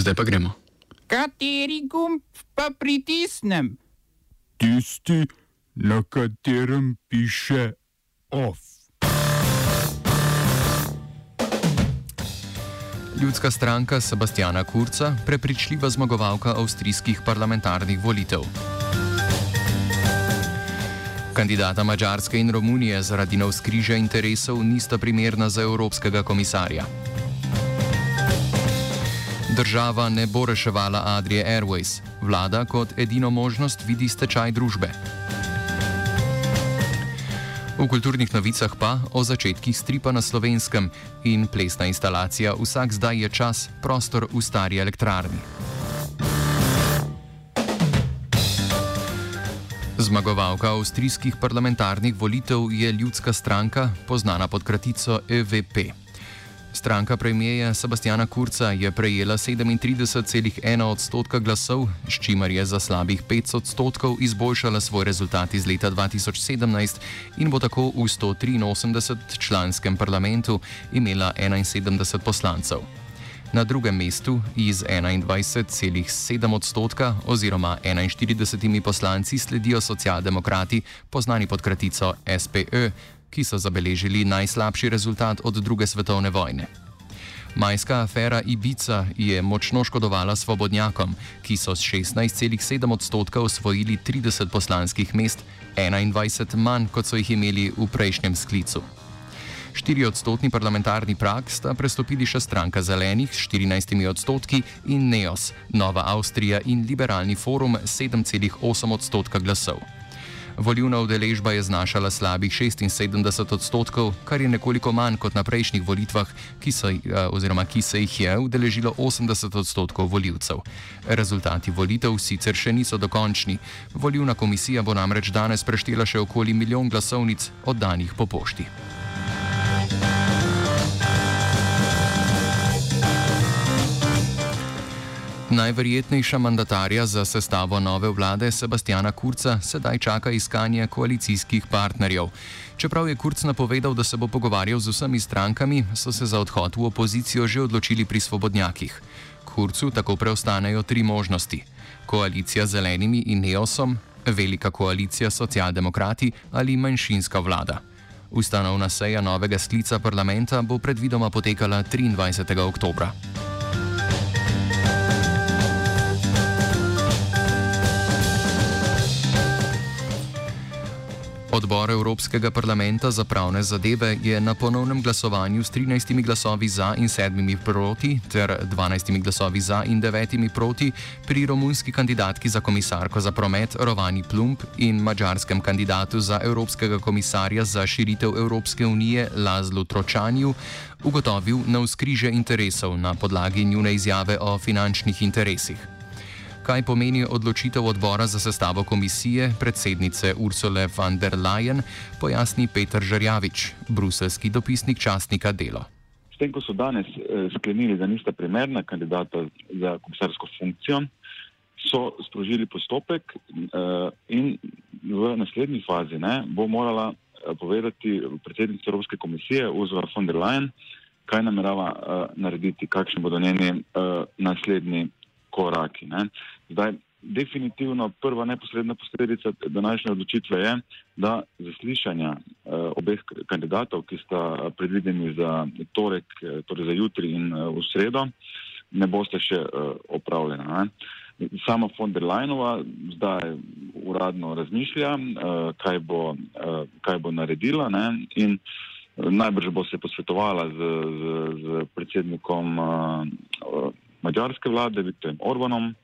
Zdaj pa gremo. Kateri gumb pa pritisnem? Tisti, na katerem piše OF. Ljudska stranka Sebastiana Kurca, prepričljiva zmagovalka avstrijskih parlamentarnih volitev. Kandidata Mačarske in Romunije zaradi navskrižja interesov nista primerna za evropskega komisarja. Država ne bo reševala Adrije Airways, vlada kot edino možnost vidi stečaj družbe. V kulturnih novicah pa o začetkih stripa na slovenskem in plesna instalacija Vsak zdaj je čas, prostor v stari elektrarni. Zmagovalka avstrijskih parlamentarnih volitev je ljudska stranka, znana pod kratico EVP. Stranka premijeja Sebastiana Kurca je prejela 37,1 odstotka glasov, s čimer je za slabih 5 odstotkov izboljšala svoj rezultat iz leta 2017 in bo tako v 183 članskem parlamentu imela 71 poslancev. Na drugem mestu iz 21,7 odstotka oziroma 41 poslanci sledijo socialdemokrati, poznani pod kratico SPÖ, ki so zabeležili najslabši rezultat od druge svetovne vojne. Majska afera Ibica je močno škodovala svobodnjakom, ki so s 16,7 odstotka osvojili 30 poslanskih mest, 21 manj kot so jih imeli v prejšnjem sklicu. 4 odstotni parlamentarni prak sta prestopili še stranka zelenih s 14 odstotki in Neos, Nova Avstrija in Liberalni forum 7,8 odstotka glasov. Volivna udeležba je znašala slabih 76 odstotkov, kar je nekoliko manj kot na prejšnjih volitvah, ki, so, eh, ki se jih je udeležilo 80 odstotkov voljivcev. Rezultati volitev sicer še niso dokončni. Volivna komisija bo namreč danes preštela še okoli milijon glasovnic oddanih po pošti. Najverjetnejša mandatarja za sestavo nove vlade Sebastiana Kurca sedaj čaka iskanje koalicijskih partnerjev. Čeprav je Kurc napovedal, da se bo pogovarjal z vsemi strankami, so se za odhod v opozicijo že odločili pri svobodnjakih. Kurcu tako preostanejo tri možnosti: koalicija z zelenimi in neosom, velika koalicija socialdemokrati ali manjšinska vlada. Ustanovna seja novega sklica parlamenta bo predvidoma potekala 23. oktobra. Odbor Evropskega parlamenta za pravne zadeve je na ponovnem glasovanju s 13 glasovi za in 7 proti ter 12 glasovi za in 9 proti pri romunski kandidatki za komisarko za promet Rovani Plump in mađarskem kandidatu za Evropskega komisarja za širitev Evropske unije Lazlu Tročanju ugotovil na vzkriže interesov na podlagi njune izjave o finančnih interesih kaj pomeni odločitev odbora za sestavo komisije predsednice Ursule von der Leyen, pojasni Petr Žarjavič, bruselski dopisnik častnika Delo. S tem, ko so danes eh, sklenili, da nista primerna kandidata za komisarsko funkcijo, so sprožili postopek eh, in v naslednji fazi ne, bo morala eh, povedati predsednica Evropske komisije Ursula von der Leyen, kaj namerava narediti, kakšni bodo njeni naslednji koraki. Ne. Zdaj, definitivno prva neposredna posledica današnje odločitve je, da zaslišanja eh, obeh kandidatov, ki sta predvideni za torek, eh, torej za jutri in eh, v sredo, ne boste še eh, opravljena. Ne. Sama von der Leinova zdaj uradno razmišlja, eh, kaj, bo, eh, kaj bo naredila ne, in eh, najbrž bo se posvetovala z, z, z predsednikom eh, mađarske vlade, Viktorjem Orbanom, uh,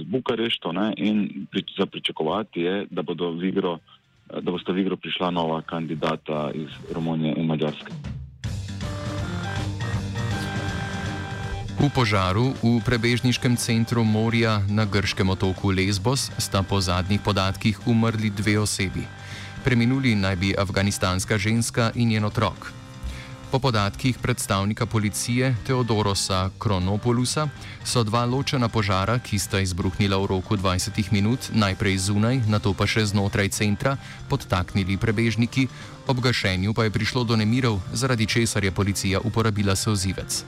z Bukarešto ne, in pri, za pričakovati je, da, v igro, da boste v igro prišla nova kandidata iz Romunije in Mađarske. V požaru v prebežniškem centru Morja na grškem otoku Lesbos sta po zadnjih podatkih umrli dve osebi. Preminuli naj bi afganistanska ženska in njen otrok. Po podatkih predstavnika policije Teodorosa Kronopolusa so dva ločena požara, ki sta izbruhnila v roku 20 minut, najprej zunaj, nato pa še znotraj centra, podtaknili prebežniki, ob gašenju pa je prišlo do nemirov, zaradi česar je policija uporabila sozivec.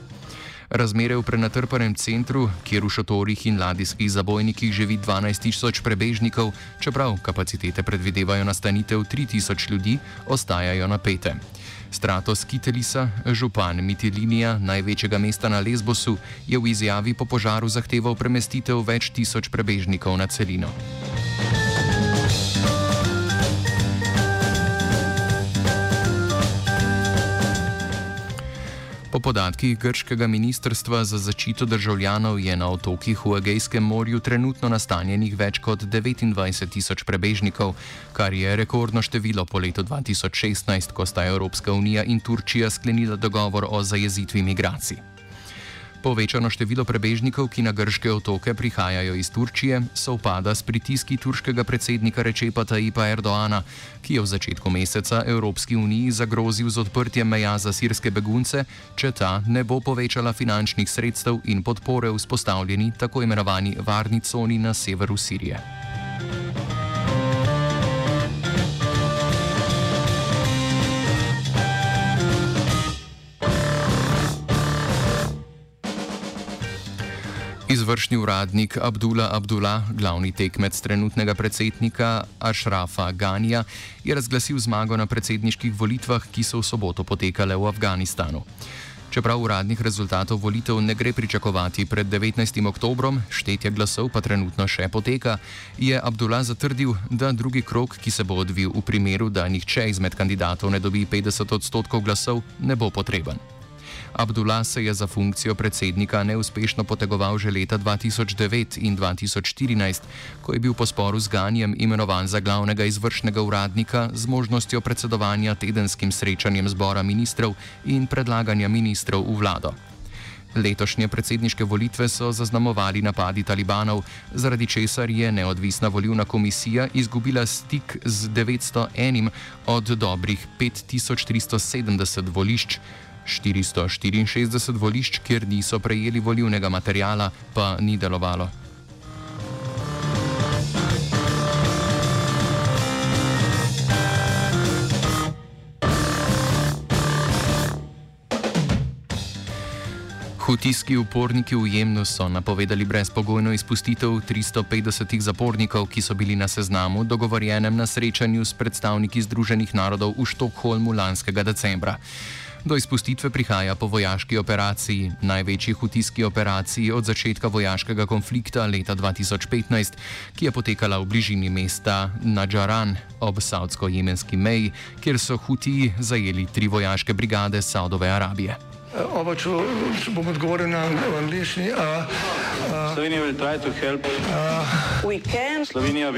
Razmere v prenatrpanem centru, kjer v šotorih in ladijskih zabojnikih živi 12 tisoč prebežnikov, čeprav kapacitete predvidevajo nastanitev 3 tisoč ljudi, ostajajo napete. Stratos Kitelisa, župan Mitilinija, največjega mesta na Lesbosu, je v izjavi po požaru zahteval premestitev več tisoč prebežnikov na celino. Podatkih grškega ministrstva za zaščito državljanov je na otokih v Egejskem morju trenutno nastanjenih več kot 29 tisoč prebežnikov, kar je rekordno število po letu 2016, ko sta Evropska unija in Turčija sklenila dogovor o zajezitvi migracij. Povečano število prebežnikov, ki na grške otoke prihajajo iz Turčije, sovpada s pritiski turškega predsednika Rečepa Tajipa Erdoana, ki je v začetku meseca Evropski uniji zagrozil z odprtjem meja za sirske begunce, če ta ne bo povečala finančnih sredstev in podpore vzpostavljeni tako imenovani varni coni na severu Sirije. Izvršni uradnik Abdullah Abdullah, glavni tekmec trenutnega predsednika Ašrafa Ganija, je razglasil zmago na predsedniških volitvah, ki so v soboto potekale v Afganistanu. Čeprav uradnih rezultatov volitev ne gre pričakovati pred 19. oktobrom, štetje glasov pa trenutno še poteka, je Abdullah zatrdil, da drugi krok, ki se bo odvil v primeru, da nihče izmed kandidatov ne dobi 50 odstotkov glasov, ne bo potreben. Abdullah se je za funkcijo predsednika neuspešno potegoval že leta 2009 in 2014, ko je bil po sporu z Ganjem imenovan za glavnega izvršnega uradnika z možnostjo predsedovanja tedenskim srečanjem zbora ministrov in predlaganja ministrov v vlado. Letošnje predsedniške volitve so zaznamovali napadi talibanov, zaradi česar je neodvisna volivna komisija izgubila stik z 901 od dobrih 5370 volišč. 464 volišč, kjer niso prejeli volivnega materijala, pa ni delovalo. Hutijski uporniki v Jemnu so napovedali brezpogojno izpustitev 350 zapornikov, ki so bili na seznamu dogovorjenem na srečanju s predstavniki Združenih narodov v Štokholmu lanskega decembra. Do izpustitve prihaja po vojaški operaciji, največji hutijski operaciji od začetka vojaškega konflikta leta 2015, ki je potekala v bližini mesta Nadžaran ob saudsko-jemenski meji, kjer so hutiji zajeli tri vojaške brigade Saudove Arabije. Oba, če, če bom odgovoril na angliški. Slovenija bo poskušala pomagati. Slovenija bo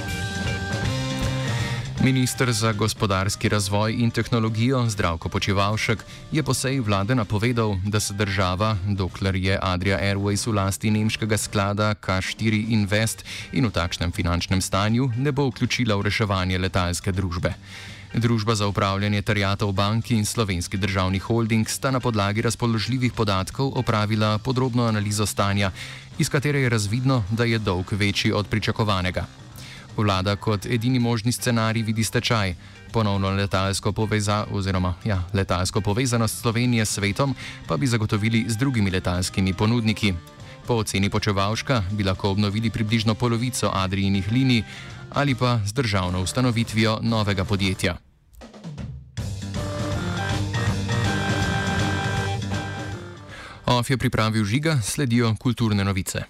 Ministr za gospodarski razvoj in tehnologijo Zdravko Počivalšek je po seji vlade napovedal, da se država, dokler je Adria Airways v lasti nemškega sklada K4 Invest in v takšnem finančnem stanju, ne bo vključila v reševanje letalske družbe. Družba za upravljanje terjatov banki in slovenski državni holding sta na podlagi razpoložljivih podatkov opravila podrobno analizo stanja, iz katere je razvidno, da je dolg večji od pričakovanega. Vlada kot edini možni scenarij vidi stečaj, ponovno letalsko, poveza, oziroma, ja, letalsko povezanost Slovenije s svetom pa bi zagotovili z drugimi letalskimi ponudniki. Po oceni počevalška bi lahko obnovili približno polovico Adrijinih linij ali pa z državno ustanovitvijo novega podjetja. OF je pripravil žiga, sledijo kulturne novice.